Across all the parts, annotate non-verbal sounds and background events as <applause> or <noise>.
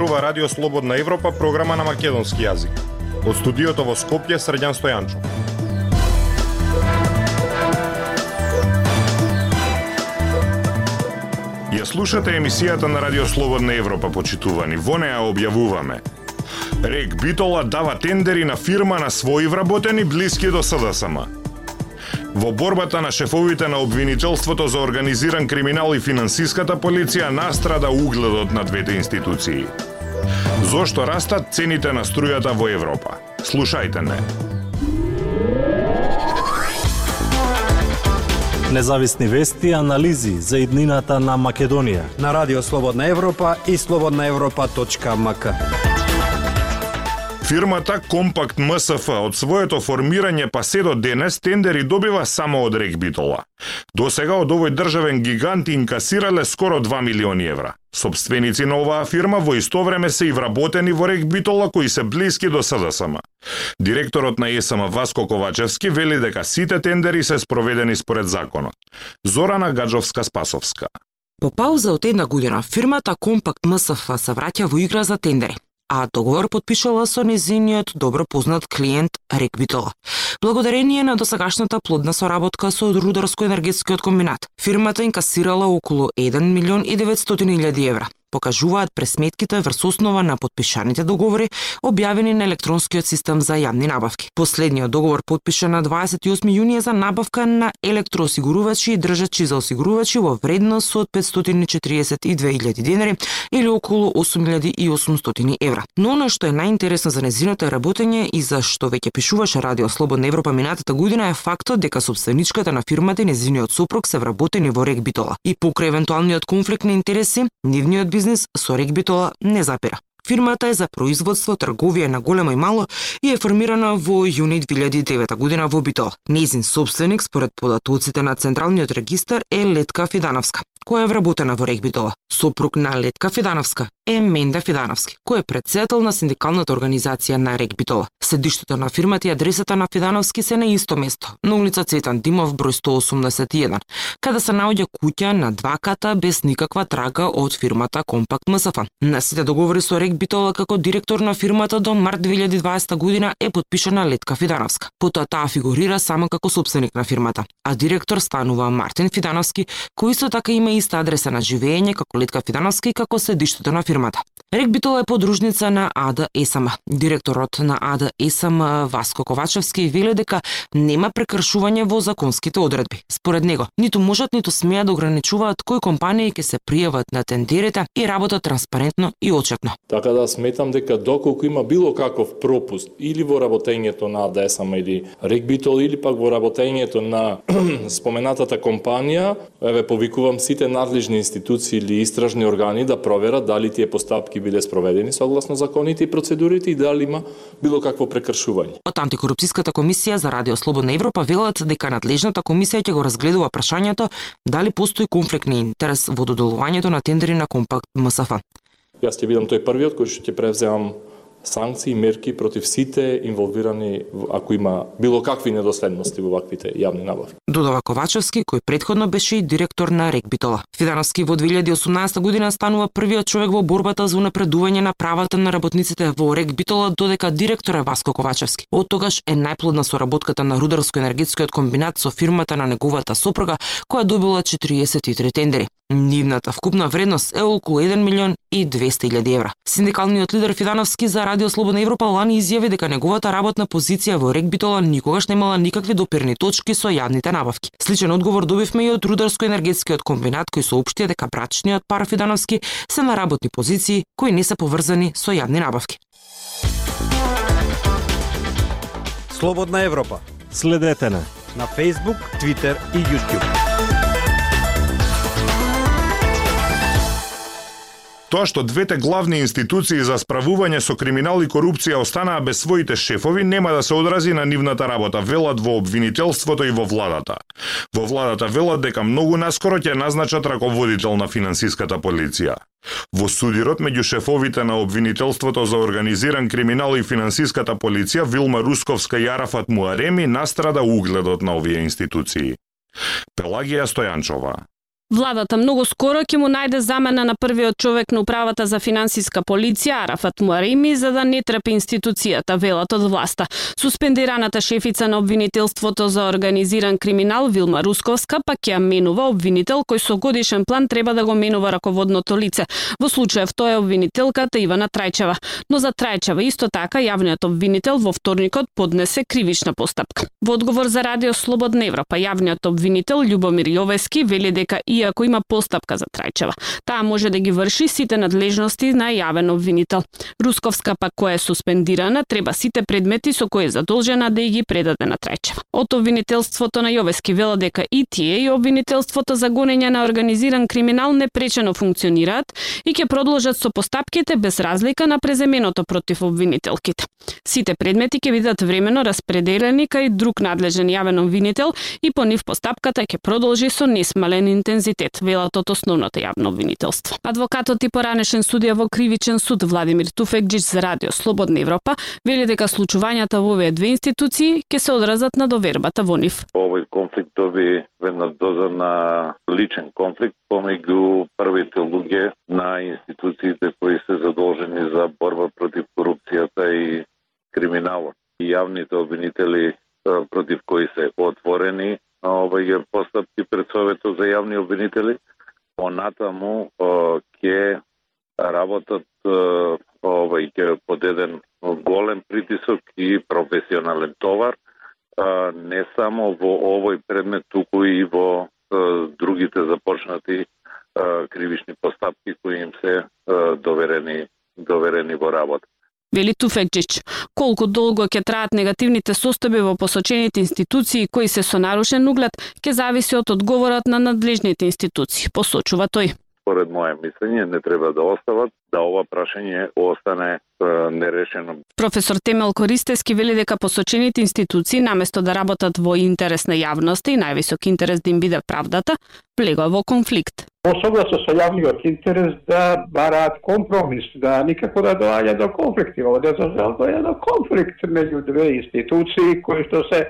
Зборува Радио Слободна Европа, програма на македонски јазик. Од студиото во Скопје, Средјан Стојанчо. Ја слушате емисијата на Радио Слободна Европа, почитувани. Во неа објавуваме. Рек Битола дава тендери на фирма на своји вработени блиски до СДСМ. Во борбата на шефовите на обвинителството за организиран криминал и финансиската полиција настрада угледот на двете институции. Зошто растат цените на струјата во Европа? Слушајте не. Независни вести и анализи за иднината на Македонија на Радио Слободна Европа и слободнаевропа.мк. Фирмата Компакт МСФ од своето формирање па се до денес тендери добива само од регбитола. До сега од овој државен гигант инкасирале скоро 2 милиони евра. Собственици на оваа фирма во исто време се и вработени во регбитола кои се блиски до СДСМ. Директорот на ЕСМ Васко Ковачевски вели дека сите тендери се спроведени според законот. Зорана Гаджовска-Спасовска. По пауза од една година, фирмата Компакт МСФ се враќа во игра за тендери а договор подпишала со незиниот добро познат клиент Рек Битола. Благодарение на досагашната плодна соработка со Рударско-енергетскиот комбинат, фирмата инкасирала околу 1 милион и 900 илјади евра покажуваат пресметките врз основа на подпишаните договори објавени на електронскиот систем за јавни набавки. Последниот договор подпишан на 28 јуни за набавка на електроосигурувачи и држачи за осигурувачи во вредност од 542.000 денари или околу 8.800 евра. Но оно што е најинтересно за незиното работење и за што веќе пишуваше Радио Слободна Европа минатата година е фактот дека собственичката на фирмата и незиниот сопруг се вработени во Рек Битола. И покрај евентуалниот конфликт на интереси, нивниот бизнис со регбитола не запира. Фирмата е за производство, трговија на големо и мало и е формирана во јуни 2009 година во Битола. Незин собственик, според податоците на Централниот регистар, е Летка Фидановска, која е вработена во Рекбитола. Сопруг на Летка Фидановска е Менда Фидановски, кој е председател на синдикалната организација на Рекбитола. Седиштето на фирмата и адресата на Фидановски се на исто место, на улица Цветан Димов, број 181, каде се наоѓа куќа на два ката без никаква трага од фирмата Компакт МСФ. На сите договори со Рек Битола како директор на фирмата до март 2020 година е подпишана Летка Фидановска. Потоа таа фигурира само како собственик на фирмата, а директор станува Мартин Фидановски, кој исто така има иста адреса на живење како Летка Фидановска и како седиштето на фирмата. Рек Битола е подружница на Ада Есам. Директорот на Ада Есам Васко Ковачевски вели дека нема прекршување во законските одредби. Според него, ниту можат ниту смеат да ограничуваат кои компании ќе се пријават на тендерите и работат транспарентно и очетно. Така да сметам дека доколку има било каков пропуст или во работењето на АД или Рек или пак во работењето на <clears throat> споменатата компанија, еве повикувам сите надлежни институции или истражни органи да проверат дали тие постапки биле спроведени согласно законите и процедурите и дали има било какво прекршување. Од антикорупцијската комисија за Радио Слободна Европа велат дека надлежната комисија ќе го разгледува прашањето дали постои конфликт на интерес во доделувањето на тендери на Компакт МСФ. Јас ќе бидам тој првиот кој што ќе превземам санкции и мерки против сите инволвирани ако има било какви недоследности во ваквите јавни набавки. Додава Ковачевски, кој предходно беше и директор на Регбитола. Фидановски во 2018 година станува првиот човек во борбата за унапредување на правата на работниците во Регбитола, додека директор е Васко Ковачевски. Од тогаш е најплодна соработката на Рударско-енергетскиот комбинат со фирмата на неговата сопруга, која добила 43 тендери. Нивната вкупна вредност е околу 1 милион и 200 илјади евра. Синдикалниот лидер Фидановски за Радио Слободна Европа лани изјави дека неговата работна позиција во регбитола никогаш немала никакви допирни точки со јавните набавки. Сличен одговор добивме и од Рударско-енергетскиот комбинат кој соопштија дека брачниот пар Фидановски се на работни позиции кои не се поврзани со јавни набавки. Слободна Европа. Следете на на Facebook, Twitter и YouTube. Тоа што двете главни институции за справување со криминал и корупција останаа без своите шефови нема да се одрази на нивната работа, велат во обвинителството и во владата. Во владата велат дека многу наскоро ќе назначат раководител на финансиската полиција. Во судирот меѓу шефовите на обвинителството за организиран криминал и финансиската полиција Вилма Русковска и Арафат Муареми настрада угледот на овие институции. Пелагија Стојанчова Владата многу скоро ќе му најде замена на првиот човек на управата за финансиска полиција Арафат Муарими за да не трпи институцијата, велат од власта. Суспендираната шефица на обвинителството за организиран криминал Вилма Русковска пак ја менува обвинител кој со годишен план треба да го менува раководното лице. Во случајов тоа е обвинителката Ивана Трајчева. Но за Трајчева исто така јавниот обвинител во вторникот поднесе кривична постапка. Во одговор за Радио Слободна Европа, јавниот обвинител Љубомир Јовески вели дека и иако има постапка за Трајчева. Таа може да ги врши сите надлежности на јавен обвинител. Русковска пак која е суспендирана, треба сите предмети со кои е задолжена да ги предаде на Трајчева. Од обвинителството на Јовески вела дека и тие и обвинителството за гонење на организиран криминал непречено функционираат и ќе продолжат со постапките без разлика на преземеното против обвинителките. Сите предмети ќе бидат времено распределени кај друг надлежен јавен обвинител и по нив постапката ќе продолжи со несмален интензив интензитет, велат од основното јавно обвинителство. Адвокатот и поранешен судија во Кривичен суд Владимир Туфекџич за Радио Слободна Европа вели дека случувањата во овие две институции ќе се одразат на довербата во нив. Овој конфликт доби една доза на личен конфликт помеѓу првите луѓе на институциите кои се задолжени за борба против корупцијата и криминалот. И јавните обвинители против кои се отворени овој постапки пред Советот за јавни обвинители, понатаму ќе работат овој ќе подеден голем притисок и професионален товар не само во овој предмет, туку и во другите започнати кривични постапки кои им се доверени доверени во работа вели Туфекџич. Колку долго ќе траат негативните состојби во посочените институции кои се со нарушен углед, ќе зависи од одговорот на надлежните институции, посочува тој. Според моје мислење не треба да остават да ова прашање остане нерешено. Професор Темел Користески вели дека посочените институции наместо да работат во интерес на јавноста и највисок интерес да им биде правдата, влегува во конфликт посогласно со јавниот интерес да бараат компромис, да никако да доаѓа до конфликти. Овде да за жал доаѓа до конфликт меѓу две институции кои што се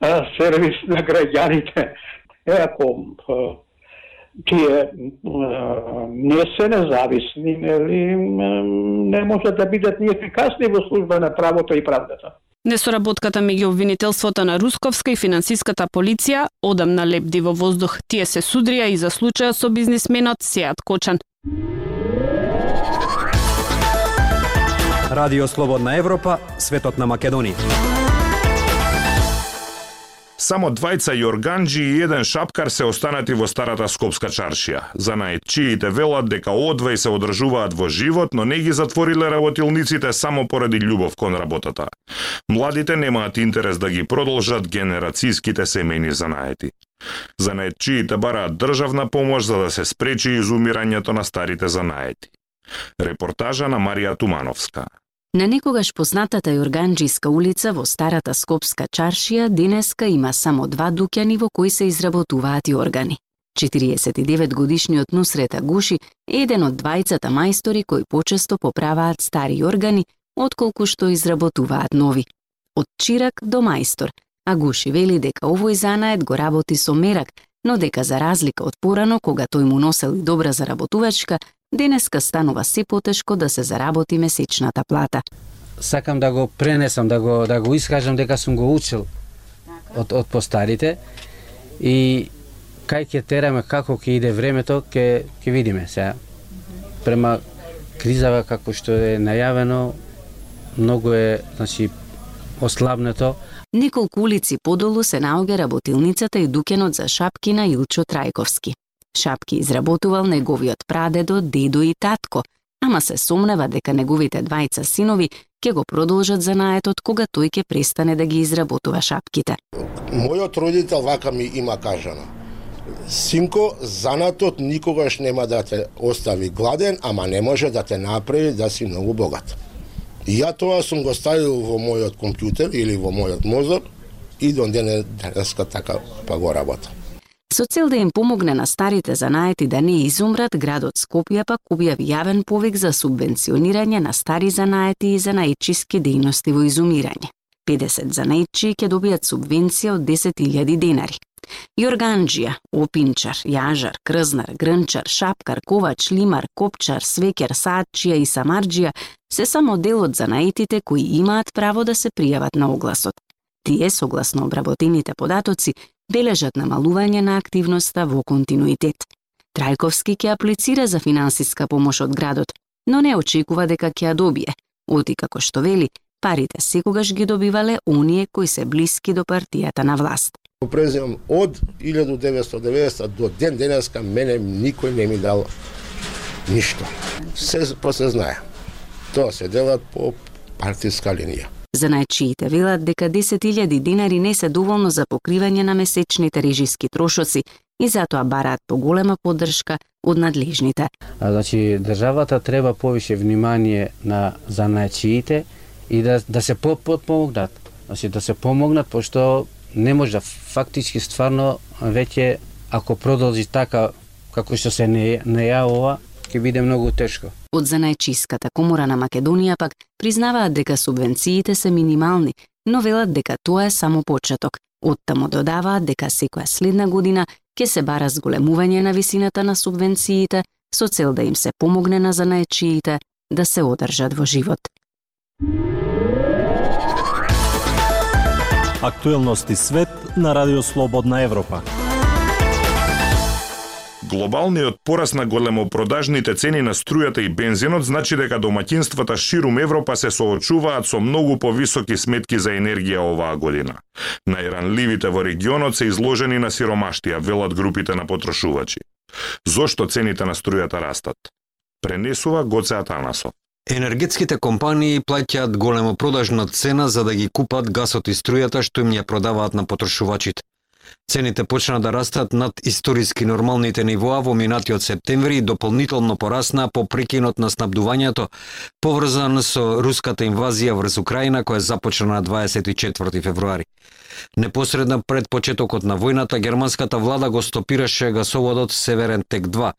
а, сервис на граѓаните. Е, ако тие не се независни, нели, не може да бидат ни ефикасни во служба на правото и правдата. Несоработката меѓу обвинителството на Русковска и финансиската полиција одамна лепди во воздух. Тие се судрија и за случајот со бизнисменот Сеат Кочан. Радио Слободна Европа, светот на Македонија. Само двајца јорганџи и еден шапкар се останати во старата скопска чаршија. За најчиите велат дека одвај се одржуваат во живот, но не ги затвориле работилниците само поради љубов кон работата. Младите немаат интерес да ги продолжат генерацијските семејни занаети. Занаетчиите бараат државна помош за да се спречи изумирањето на старите занаети. Репортажа на Марија Тумановска. На некогаш познатата Јорганџиска улица во старата Скопска чаршија денеска има само два дуќани во кои се изработуваат органи. 49 годишниот Нусрета Гуши е еден од двајцата мајстори кои почесто поправаат стари органи, отколку што изработуваат нови. Од чирак до мајстор, а Гуши вели дека овој занает го работи со мерак, но дека за разлика од порано, кога тој му носел и добра заработувачка, денеска станува се потешко да се заработи месечната плата. Сакам да го пренесам, да го, да го искажам дека сум го учил од, од постарите и кај ќе тераме, како ќе иде времето, ќе, ќе видиме сега. Према кризава како што е најавено, многу е, значи, ослабнето. Неколку улици подолу се наоѓа работилницата и дукенот за шапки на Илчо Трајковски. Шапки изработувал неговиот прадедо, дедо и татко, ама се сомнева дека неговите двајца синови ќе го продолжат занаетот кога тој ќе престане да ги изработува шапките. Мојот родител вака ми има кажано. Синко, занатот никогаш нема да те остави гладен, ама не може да те направи да си многу богат. И ја тоа сум го ставил во мојот компјутер или во мојот мозок и до ден денеска така па го работам. Со цел да им помогне на старите занаети да не изумрат, градот Скопје пак објави јавен повик за субвенционирање на стари занаети и занаетчиски дејности во изумирање. 50 занаетчи ќе добијат субвенција од 10.000 денари. Јорганџија, опинчар, јажар, крзнар, грнчар, шапкар, ковач, лимар, копчар, свекер, садчија и самарџија се само дел од занаетите кои имаат право да се пријават на огласот. Тие, согласно обработените податоци, бележат намалување на активноста во континуитет. Трајковски ќе аплицира за финансиска помош од градот, но не очекува дека ќе ја добие, оти како што вели, парите секогаш ги добивале оние кои се блиски до партијата на власт. Преземам од 1990 до ден денеска мене никој не ми дал ништо. Се после знае. Тоа се делат по партиска линија. Занаечиите велат дека 10.000 динари не се доволно за покривање на месечните режиски трошоци и затоа бараат поголема поддршка од надлежните. А, значи, државата треба повише внимание на занаечиите и да, да се подпомогнат. Значи, да се помогнат, пошто не може да фактички стварно веќе ако продолжи така како што се не, нејавува, ќе биде многу тешко. Од Занаечиската комора на Македонија пак признаваат дека субвенциите се минимални, но велат дека тоа е само почеток. Оттаму додаваат дека секоја следна година ќе се бара зголемување на висината на субвенциите со цел да им се помогне на занаечиите да се одржат во живот. Актуелности свет на Радио Слободна Европа. Глобалниот порас на големопродажните цени на струјата и бензинот значи дека домаќинствата ширум Европа се соочуваат со многу повисоки сметки за енергија оваа година. Најранливите во регионот се изложени на сиромаштија, велат групите на потрошувачи. Зошто цените на струјата растат? Пренесува Гоце Атанасов. Енергетските компании плаќаат големо продажна цена за да ги купат гасот и струјата што им ја продаваат на потрошувачите. Цените почна да растат над историски нормалните нивоа во минатиот септември и дополнително порасна по прекинот на снабдувањето поврзан со руската инвазија врз Украина која започна на 24 февруари. Непосредно пред почетокот на војната, германската влада го стопираше гасоводот Северен Тек 2,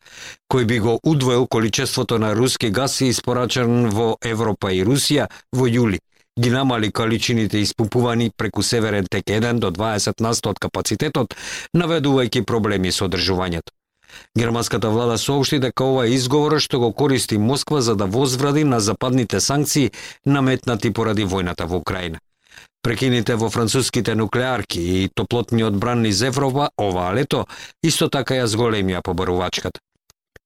кој би го удвоил количеството на руски гас испорачен во Европа и Русија во јули ги намали количините испумпувани преку Северен Тек 1 до 20 на 100 од капацитетот, наведувајќи проблеми со одржувањето. Германската влада соопшти дека ова е изговор што го користи Москва за да возвради на западните санкции наметнати поради војната во Украина. Прекините во француските нуклеарки и топлотниот бран низ Европа оваа лето исто така ја зголемија побарувачката.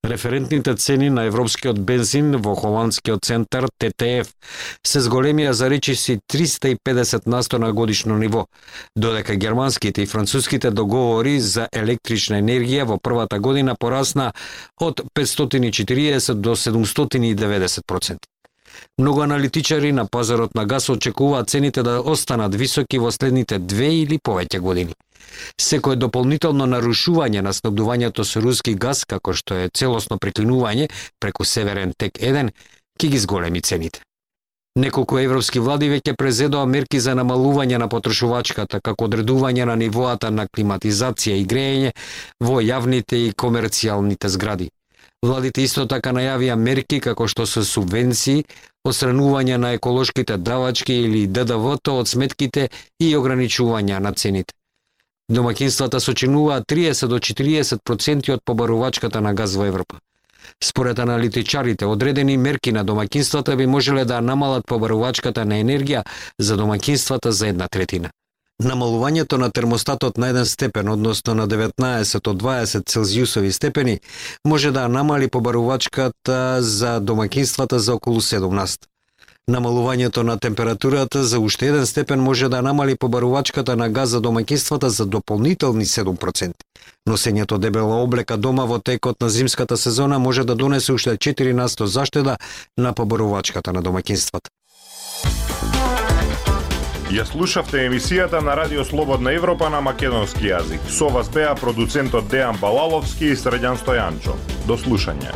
Референтните цени на европскиот бензин во холандскиот центар ТТФ се зголемија за речиси 350 насто на годишно ниво, додека германските и француските договори за електрична енергија во првата година порасна од 540 до 790 проценти. Многу аналитичари на пазарот на газ очекуваат цените да останат високи во следните две или повеќе години. Секое дополнително нарушување на снабдувањето со руски газ, како што е целосно преклинување преку Северен Тек 1, ќе ги зголеми цените. Неколку европски влади веќе презедоа мерки за намалување на потрошувачката, како одредување на нивоата на климатизација и грејење во јавните и комерцијалните згради. Владите исто така најавија мерки како што се субвенции, осранување на еколошките давачки или ДДВ-то од сметките и ограничување на цените. Домакинствата сочинуваат 30 до 40% од побарувачката на газ во Европа. Според аналитичарите, одредени мерки на домакинствата би можеле да намалат побарувачката на енергија за домакинствата за една третина. Намалувањето на термостатот на еден степен, односно на 19 од 20 целзиусови степени, може да намали побарувачката за домакинствата за околу 17. Намалувањето на температурата за уште еден степен може да намали побарувачката на газ за домаќинствата за дополнителни 7%. Носењето дебела облека дома во текот на зимската сезона може да донесе уште 4 насто заштеда на побарувачката на домаќинствата. Ја слушавте емисијата на Радио Слободна Европа на македонски јазик. Со вас беа продуцентот Дејан Балаловски и Средјан Стојанчо. До слушање.